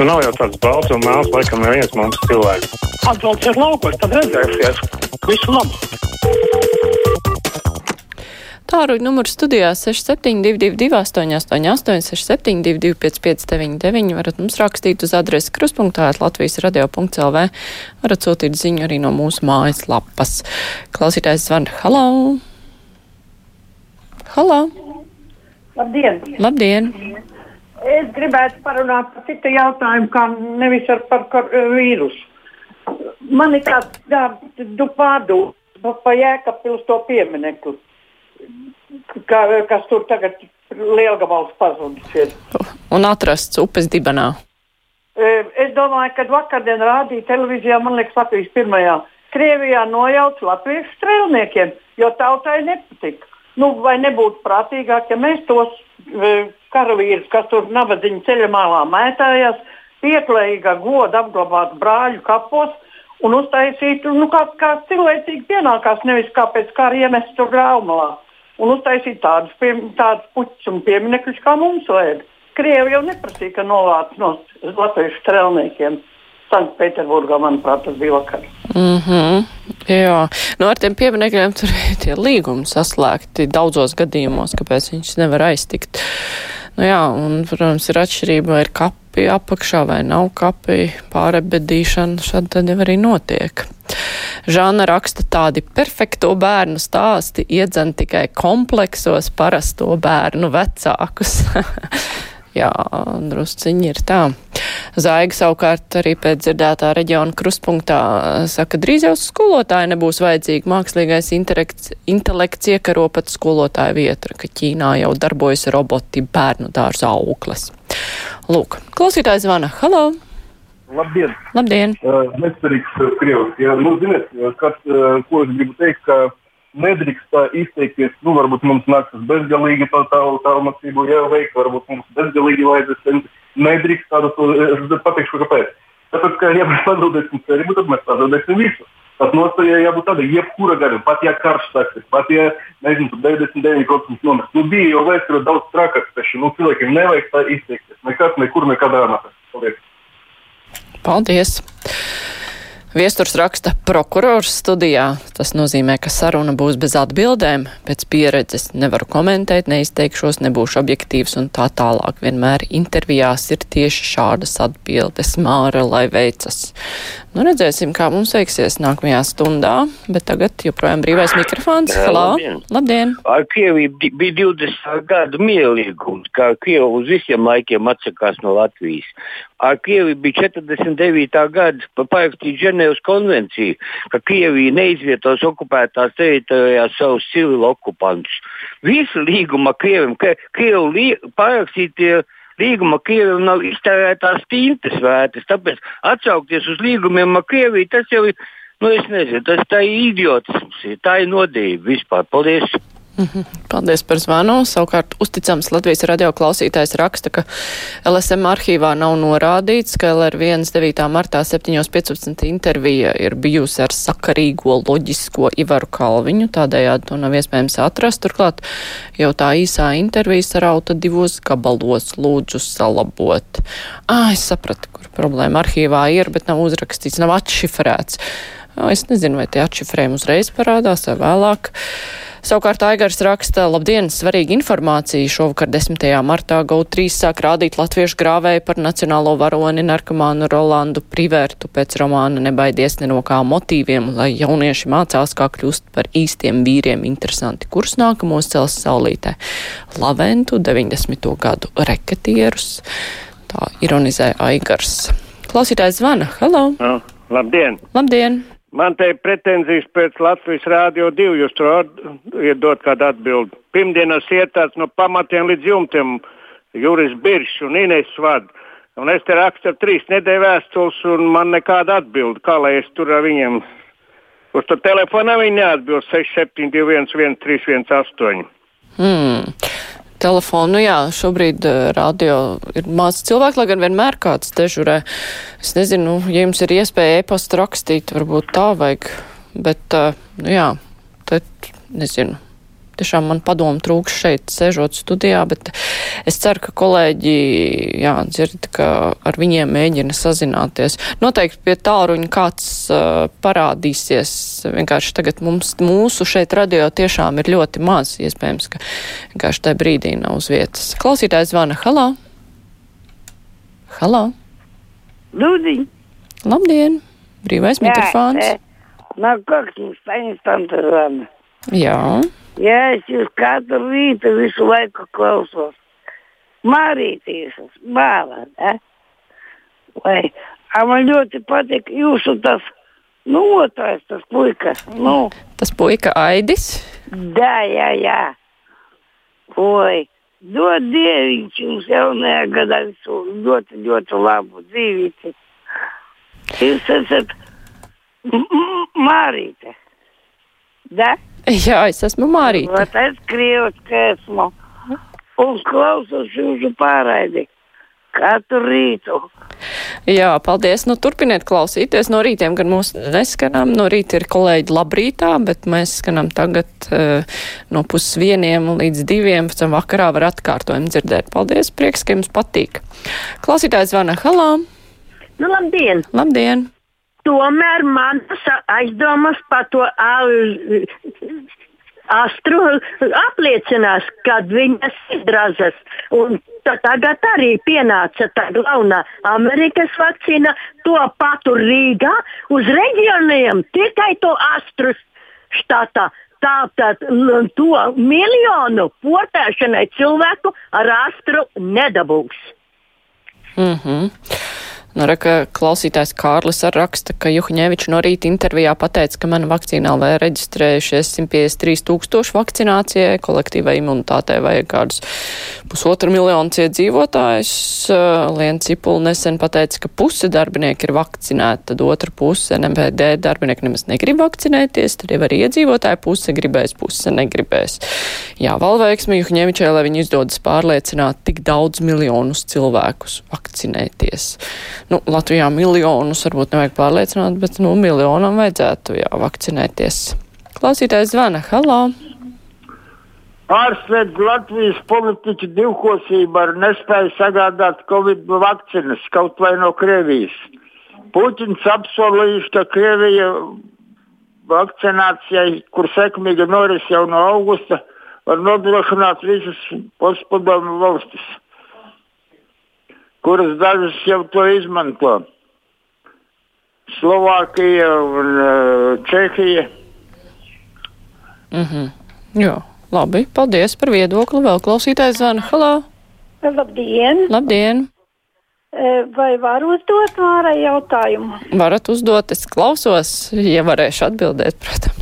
Nu, nav jau tāds balts un mēls, laikam, neviens mums cilvēks. Atbrauciet laukos, tad redzēsies. Visu labu! Tāruņa numurs studijā 6722, 888, 672, 559, varat mums rakstīt uz adresi kruspunktā Latvijas radio.lv, varat sūtīt ziņu arī no mūsu mājas lapas. Klausītājs zvan, halo! Halo! Labdien! Labdien! Es gribētu parunāt par citu jautājumu, kā nevis ar par kor, vīrusu. Man ir tāds du pārdoms pa Jēkabpils to pieminekli, kā, kas tur tagad lielgabals pazudis ir. Un atrasts upes dibenā. E, Es domāju, ka vakardien rādīja televīzijā, man liekas, Latvijas pirmajā. Krievijā nojauc latviešu strēlniekiem, jo tautai nepatika. Nu, vai nebūtu prātīgāk, ja mēs tos e, karavīrus, kas tur nabadzīņa ceļa malā mētājās, pieklājīgā goda apglabātu brāļu kapos un uztaisītu, nu, kā, kā cilvēcīgi pienākās, nevis kā pēc kara iemest tur graumalā. Un uztaisīt tādus, pie, tādus puķus un pieminekļus, kā mums vajag. Krievi jau neprasīja, ka novāc no latviešu strēlniekiem. Sanktpēterburgā, manuprāt, tas bija vakar. Mm -hmm. Jā, nu ar tiem pieminekļiem tur ir tie līgumi saslēgti daudzos gadījumos, kāpēc viņš nevar aiztikt. Nu jā, un, protams, ir atšķirība, vai ir kapi apakšā vai nav kapi, pārebedīšana, šādi tad jau arī notiek. Žāna raksta tādi perfekto bērnu stāsti, iedzen tikai kompleksos parasto bērnu vecākus. Jā, drusciņi ir tā. Zaiga savukārt arī pēc dzirdētā reģiona krustpunktā saka, drīz jau skolotāji nebūs vajadzīgi. Mākslīgais intelekts, iekaro pat skolotāju vietu, ka Ķīnā jau darbojas roboti bērnu dārza auklas. Lūk, klausītājs zvana. Halo! Labdien! Labdien! Uh, Nesvarīgs uh, Krievs. Ja, nu, ziniet, kas, uh, ko es gribu teikt, ka nedrīkst tā izteikties. Nu, varbūt mums nāksies bezgalīgi to tālmācību jāveikt, varbūt mums bezgalīgi vajadzēs. Nedrīkst tādu, es pateikšu, kāpēc. Tāpēc, ka mēs pazaudēsim cerību, tad mēs pazaudēsim visu. Tas nostājā jābūt tādai, jebkura gadījumā, pat ja karš sāksies, pat ja, nezinu, 99% nomirst. Nu, bija jau vēsturē daudz trakāk, taču nu, cilvēkiem nevajag tā izteikties. Nekas, nekur, nekādā amatā. Paldies! Paldies! Viesturs raksta prokurors studijā. Tas nozīmē, ka saruna būs bez atbildēm. Pēc pieredzes nevaru komentēt, neizteikšos, nebūšu objektīvs un tā tālāk. Vienmēr intervijās ir tieši šādas atbildes. Māra, lai veicas. Nu, redzēsim, kā mums veiksies nākamajā stundā, bet tagad joprojām brīvais mikrofons. Halo! Labdien! Labdien. Ar Krieviju bi- bija 20 gadu mierīgums, kā Krievija uz visiem laikiem atsakās no Latvijas. Ar Krieviju bija 49. gada pa- parakstīt Ženēvas konvenciju, ka Krievija neizvietos okupētās teritorijās savus civilu okupantus. Visu līgumu ar Krieviju, Krievu lī, parakstītie līguma Krievijam nav iztērētās tintas vērtas, tāpēc atsaukties uz līgumiem ar Krieviju, tas jau ir, nu es nezinu, tas tā ir idiotisms, tā ir nodība vispār. Paldies! Paldies par zvanu. Savukārt uzticams Latvijas radio klausītājs raksta, ka LSM arhīvā nav norādīts, ka LR1 9. martā 7.15 intervija ir bijusi ar sakarīgo loģisko Ivaru Kalviņu, tādējādi to nav iespējams atrast. Turklāt jau tā īsā intervija sarauta divos gabalos lūdzu salabot. Ā, es sapratu, kur problēma arhīvā ir, bet nav uzrakstīts, nav atšifrēts. Es nezinu, vai tie atšifrējumi uzreiz parādās vai vēlāk. Savukārt Aigars raksta, labdien, svarīga informācija. Šovakar 10. martā GO3 sāk rādīt latviešu grāvēju par nacionālo varoni narkomānu Rolandu Privērtu pēc romāna Nebaidies ne no kā motīviem, lai jaunieši mācās, kā kļūst par īstiem vīriem. Interesanti, kurs nākamos cels saulītē. Laventu 90. gadu reketierus. Tā ironizē Aigars. Klausītājs zvana. Halo! Nu, labdien! Labdien! Man te ir pretenzijas pēc Latvijas Rādio 2. Jūs tur iedot kādu atbildi. Pirmdienas ietāts no pamatiem līdz jumtiem Juris Biršs un Ines Vad. Un es te rakstu trīs nedēļu vēstules un man nekāda atbildi. Kā lai es tur ar viņiem? Uz to telefonā viņi neatbild 6721 1318. Hmm. Telefonu, jā, šobrīd uh, radio ir maz cilvēku, lai gan vienmēr kāds dežurē. Es nezinu, ja jums ir iespēja e-pastu rakstīt, varbūt tā vajag, bet, uh, nu jā, tad nezinu. Tiešām man padomu trūks šeit sēžot studijā, bet es ceru, ka kolēģi, jā, dzird, ka ar viņiem mēģina sazināties. Noteikti pie tāluņa kāds uh, parādīsies. Vienkārši tagad mums, mūsu šeit radio tiešām ir ļoti maz. Iespējams, ka vienkārši tajā brīdī nav uz vietas. Klausītājs zvana. Halā! Halā! Lūdzu! Labdien! Brīvais mikrofons! No kokņas paņemtam zvana. Jā. Jā, es jūs katru rītu visu laiku klausos. Mārīties, bālā, ne? Vai, man ļoti patīk jūsu tas, nu, otrais tas puika, nu. Tas puika Aidis? Jā, jā, jā. Oi, dod dieviņš jums jaunajā gadā visu ļoti, ļoti labu dzīvīti. Jūs esat Mārīte. Da? Jā, es esmu Mārīte. Vat es krievs, ka esmu. Un klausos jūsu pārraidi. Katru rītu. Jā, paldies. Nu, turpiniet klausīties. No rītiem gan mūs neskanām. No rīta ir kolēģi labrītā, bet mēs skanām tagad uh, no pusvieniem līdz diviem. Pēc tam vakarā var atkārtojumu dzirdēt. Paldies, prieks, ka jums patīk. Klausītājs zvana halā. Nu, labdien! Labdien! Tomēr manas aizdomas par to astru apliecinās, kad viņas izrazas. Un tagad arī pienāca tā galvenā Amerikas vakcīna, to patur Rīgā uz reģioniem tikai to astru štatā. Tātad to miljonu portēšanai cilvēku ar astru nedabūs. Mm -hmm. Nu, reka, klausītājs Kārlis ar raksta, ka Juhņevičs no rīta intervijā pateica, ka mana vakcīnā vēl reģistrējušies 153 tūkstoši vakcinācijai, kolektīvai imunitātei vajag kādus pusotru miljonu iedzīvotājus. Lien Cipula nesen pateica, ka puse darbinieki ir vakcinēti, tad otra puse NMPD darbinieki nemaz negrib vakcinēties, tad jau arī iedzīvotāji puse gribēs, puse negribēs. Jā, valveiksmi Juhņevičai, lai viņi izdodas pārliecināt tik daudz miljonus cilvēkus vakcinēties nu, Latvijā miljonus varbūt nevajag pārliecināt, bet, nu, miljonam vajadzētu, jā, vakcinēties. Klausītājs zvana, halā! Pārslēdz Latvijas politiķu divkosību ar nespēju sagādāt Covid vakcīnas kaut vai no Krievijas. Puķins apsolījuši, ka Krievija vakcinācijai, kur sekmīgi noris jau no augusta, var nodrošināt visas postpadomu valstis kuras dažas jau to izmanto. Slovākija un uh, Čehija. Mm -hmm. Jā, labi. Paldies par viedokli. Vēl klausītājs zvana. Halā! Labdien! Labdien! Vai var uzdot Mārai jautājumu? Varat uzdot, es klausos, ja varēšu atbildēt, protams.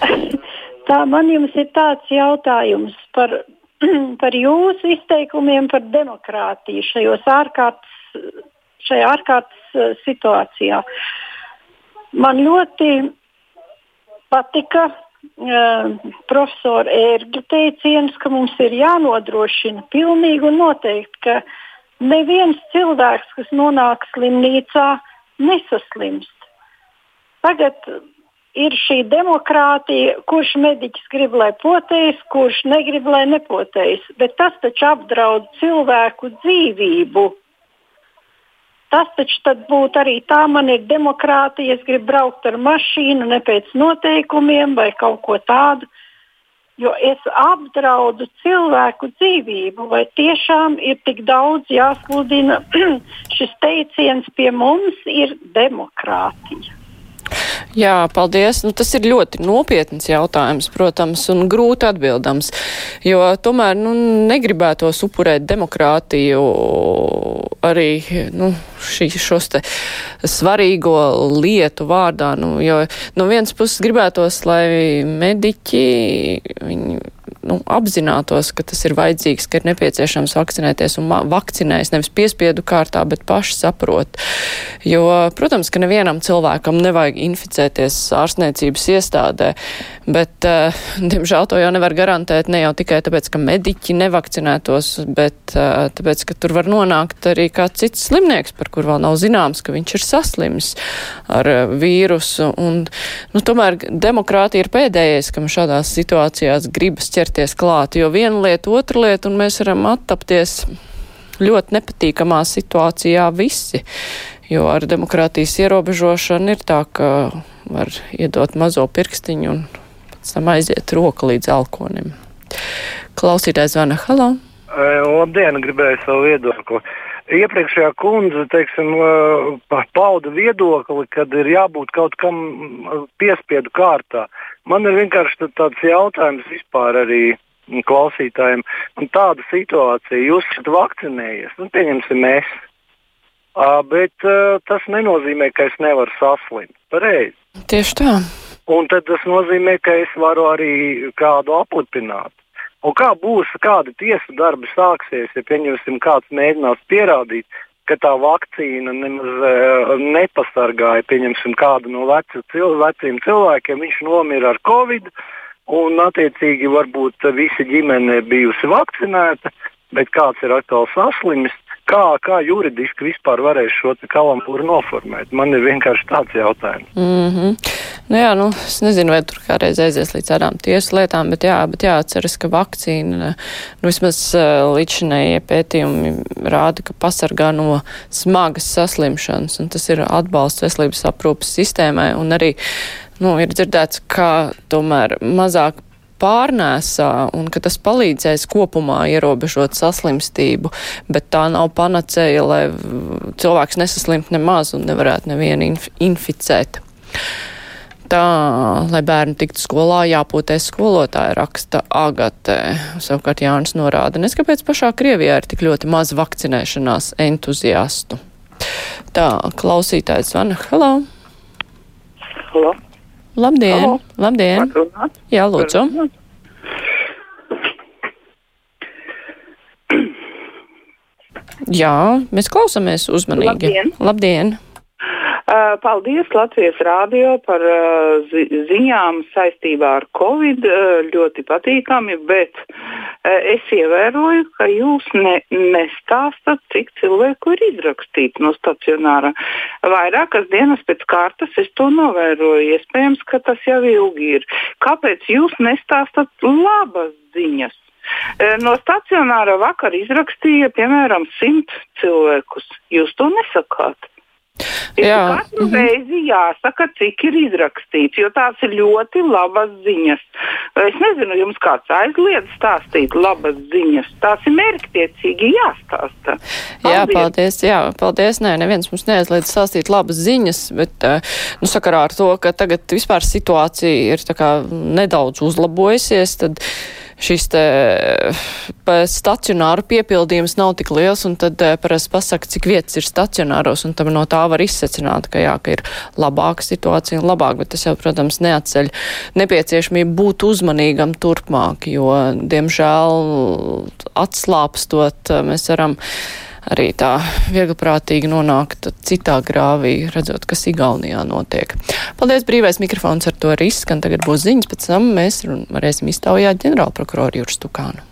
Tā man jums ir tāds jautājums par par jūsu izteikumiem par demokrātiju šajos ārkārtas, šajā ārkārtas eh, situācijā. Man ļoti patika uh, profesora Ērgļa teiciens, ka mums ir jānodrošina pilnīgi un noteikti, ka neviens cilvēks, kas nonāk slimnīcā, nesaslimst. Tagad ir šī demokrātija, kurš mediķis grib, lai potējas, kurš negrib, lai nepotējas. Bet tas taču apdraud cilvēku dzīvību. Tas taču būtu arī tā, man ir demokrātija, es gribu braukt ar mašīnu ne pēc noteikumiem vai kaut ko tādu, jo es apdraudu cilvēku dzīvību. Vai tiešām ir tik daudz jāsludina šis teiciens pie mums ir demokrātija? Jā, paldies. Nu, tas ir ļoti nopietns jautājums, protams, un grūti atbildams, jo tomēr nu, negribētos upurēt demokrātiju arī nu, šī, šos te svarīgo lietu vārdā. Nu, jo no vienas puses gribētos, lai mediķi viņi nu, apzinātos, ka tas ir vajadzīgs, ka ir nepieciešams vakcinēties un vakcinējas nevis piespiedu kārtā, bet paši saprot. Jo, protams, ka nevienam cilvēkam nevajag inficēties ārstniecības iestādē, bet, uh, diemžēl, to jau nevar garantēt ne jau tikai tāpēc, ka mediķi nevakcinētos, bet uh, tāpēc, ka tur var nonākt arī kāds cits slimnieks, par kur vēl nav zināms, ka viņš ir saslims ar uh, vīrusu. Un, nu, tomēr demokrātija ir pēdējais, kam šādās situācijās gribas ķerties klāt, jo viena lieta, otra lieta, un mēs varam attapties ļoti nepatīkamā situācijā visi, jo ar demokrātijas ierobežošanu ir tā, ka var iedot mazo pirkstiņu un pēc tam aiziet roka līdz alkonim. Klausītājs zvana Halo. Labdien, gribēju savu viedokli. Iepriekšējā kundze teiksim, pauda viedokli, kad ir jābūt kaut kam piespiedu kārtā. Man ir vienkārši tāds jautājums vispār arī klausītājiem. Un tāda situācija, jūs esat vakcinējies, nu, pieņemsim. Uh, bet tas nenozīmē, ka es nevaru saslimt. Pareizi. Tieši tā. Un tad tas nozīmē, ka es varu arī kādu aplipināt. Un kā būs, kāda tiesa darbi sāksies, ja pieņemsim, kāds mēģinās pierādīt, ka tā vakcīna nemaz uh, nepasargāja pieņemsim, kādu no veci, cil, veciem cilvēkiem. Viņš nomira ar covid, un attiecīgi varbūt visa ģimene bijusi vakcinēta, bet kāds ir atkal saslimis. Kā, kā juridiski vispār varēs šo kalambūru noformēt? Man ir vienkārši tāds jautājums. Mm -hmm. nu, jā, nu, es nezinu, vai tur kādreiz aizies līdz tādām tiesu lietām, bet, jā, bet jāatceras, ka vakcīna, nu, vismaz līdzinējie pētījumi rāda, ka pasargā no smagas saslimšanas, un tas ir atbalsts veselības aprūpas sistēmai, un arī, nu, ir dzirdēts, ka tomēr mazāk pārnēsā un ka tas palīdzēs kopumā ierobežot saslimstību, bet tā nav panacēja, lai cilvēks nesaslimt nemaz un nevarētu nevienu inf inficēt. Tā, lai bērni tiktu skolā, jāpūtē skolotāja raksta Agatē. Savukārt Jānis norāda, nes kāpēc pašā Krievijā ir tik ļoti maz vakcinēšanās entuziastu. Tā, klausītājs zvana. Halo! Halo! Labdien! Halo. Labdien! Jā, lūdzu! Jā, mēs klausāmies uzmanīgi. Labdien. Labdien. Uh, Paldies Latvijas rādio par uh, zi ziņām saistībā ar Covid. Uh, ļoti patīkami, bet es ievēroju, ka jūs ne, nestāstat, cik cilvēku ir izrakstīts no stacionāra. Vairākas dienas pēc kārtas es to novēroju. Iespējams, ka tas jau ilgi ir. Kāpēc jūs nestāstat labas ziņas? No stacionāra vakar izrakstīja piemēram simt cilvēkus. Jūs to nesakāt. Ir Jā. katru reizi jāsaka, cik ir izrakstīts, jo tās ir ļoti labas ziņas. Es nezinu, jums kāds aizliedz stāstīt labas ziņas. Tās ir mērķtiecīgi jāstāsta. Jā, paldies. Jā, paldies. Nē, neviens mums neaizliedz stāstīt labas ziņas, bet, eh, nu, sakarā ar to, ka tagad vispār situācija ir nedaudz uzlabojusies, tad šis te stacionāru piepildījums nav tik liels, un tad eh, parasti pasaka, cik vietas ir stacionāros, un tam no tā var izsecināt, ka jā, ka ir labāka situācija un labāk, bet tas jau, protams, neatceļ nepieciešamību būt uzmanīgam turpmāk, jo, diemžēl, atslāpstot, mēs varam arī tā viegliprātīgi nonākt citā grāvī, redzot, kas Igaunijā notiek. Paldies, brīvais mikrofons ar to arī izskan. Tagad būs ziņas, pēc tam mēs varēsim iztaujāt ģenerālprokuroru Juru Stukānu.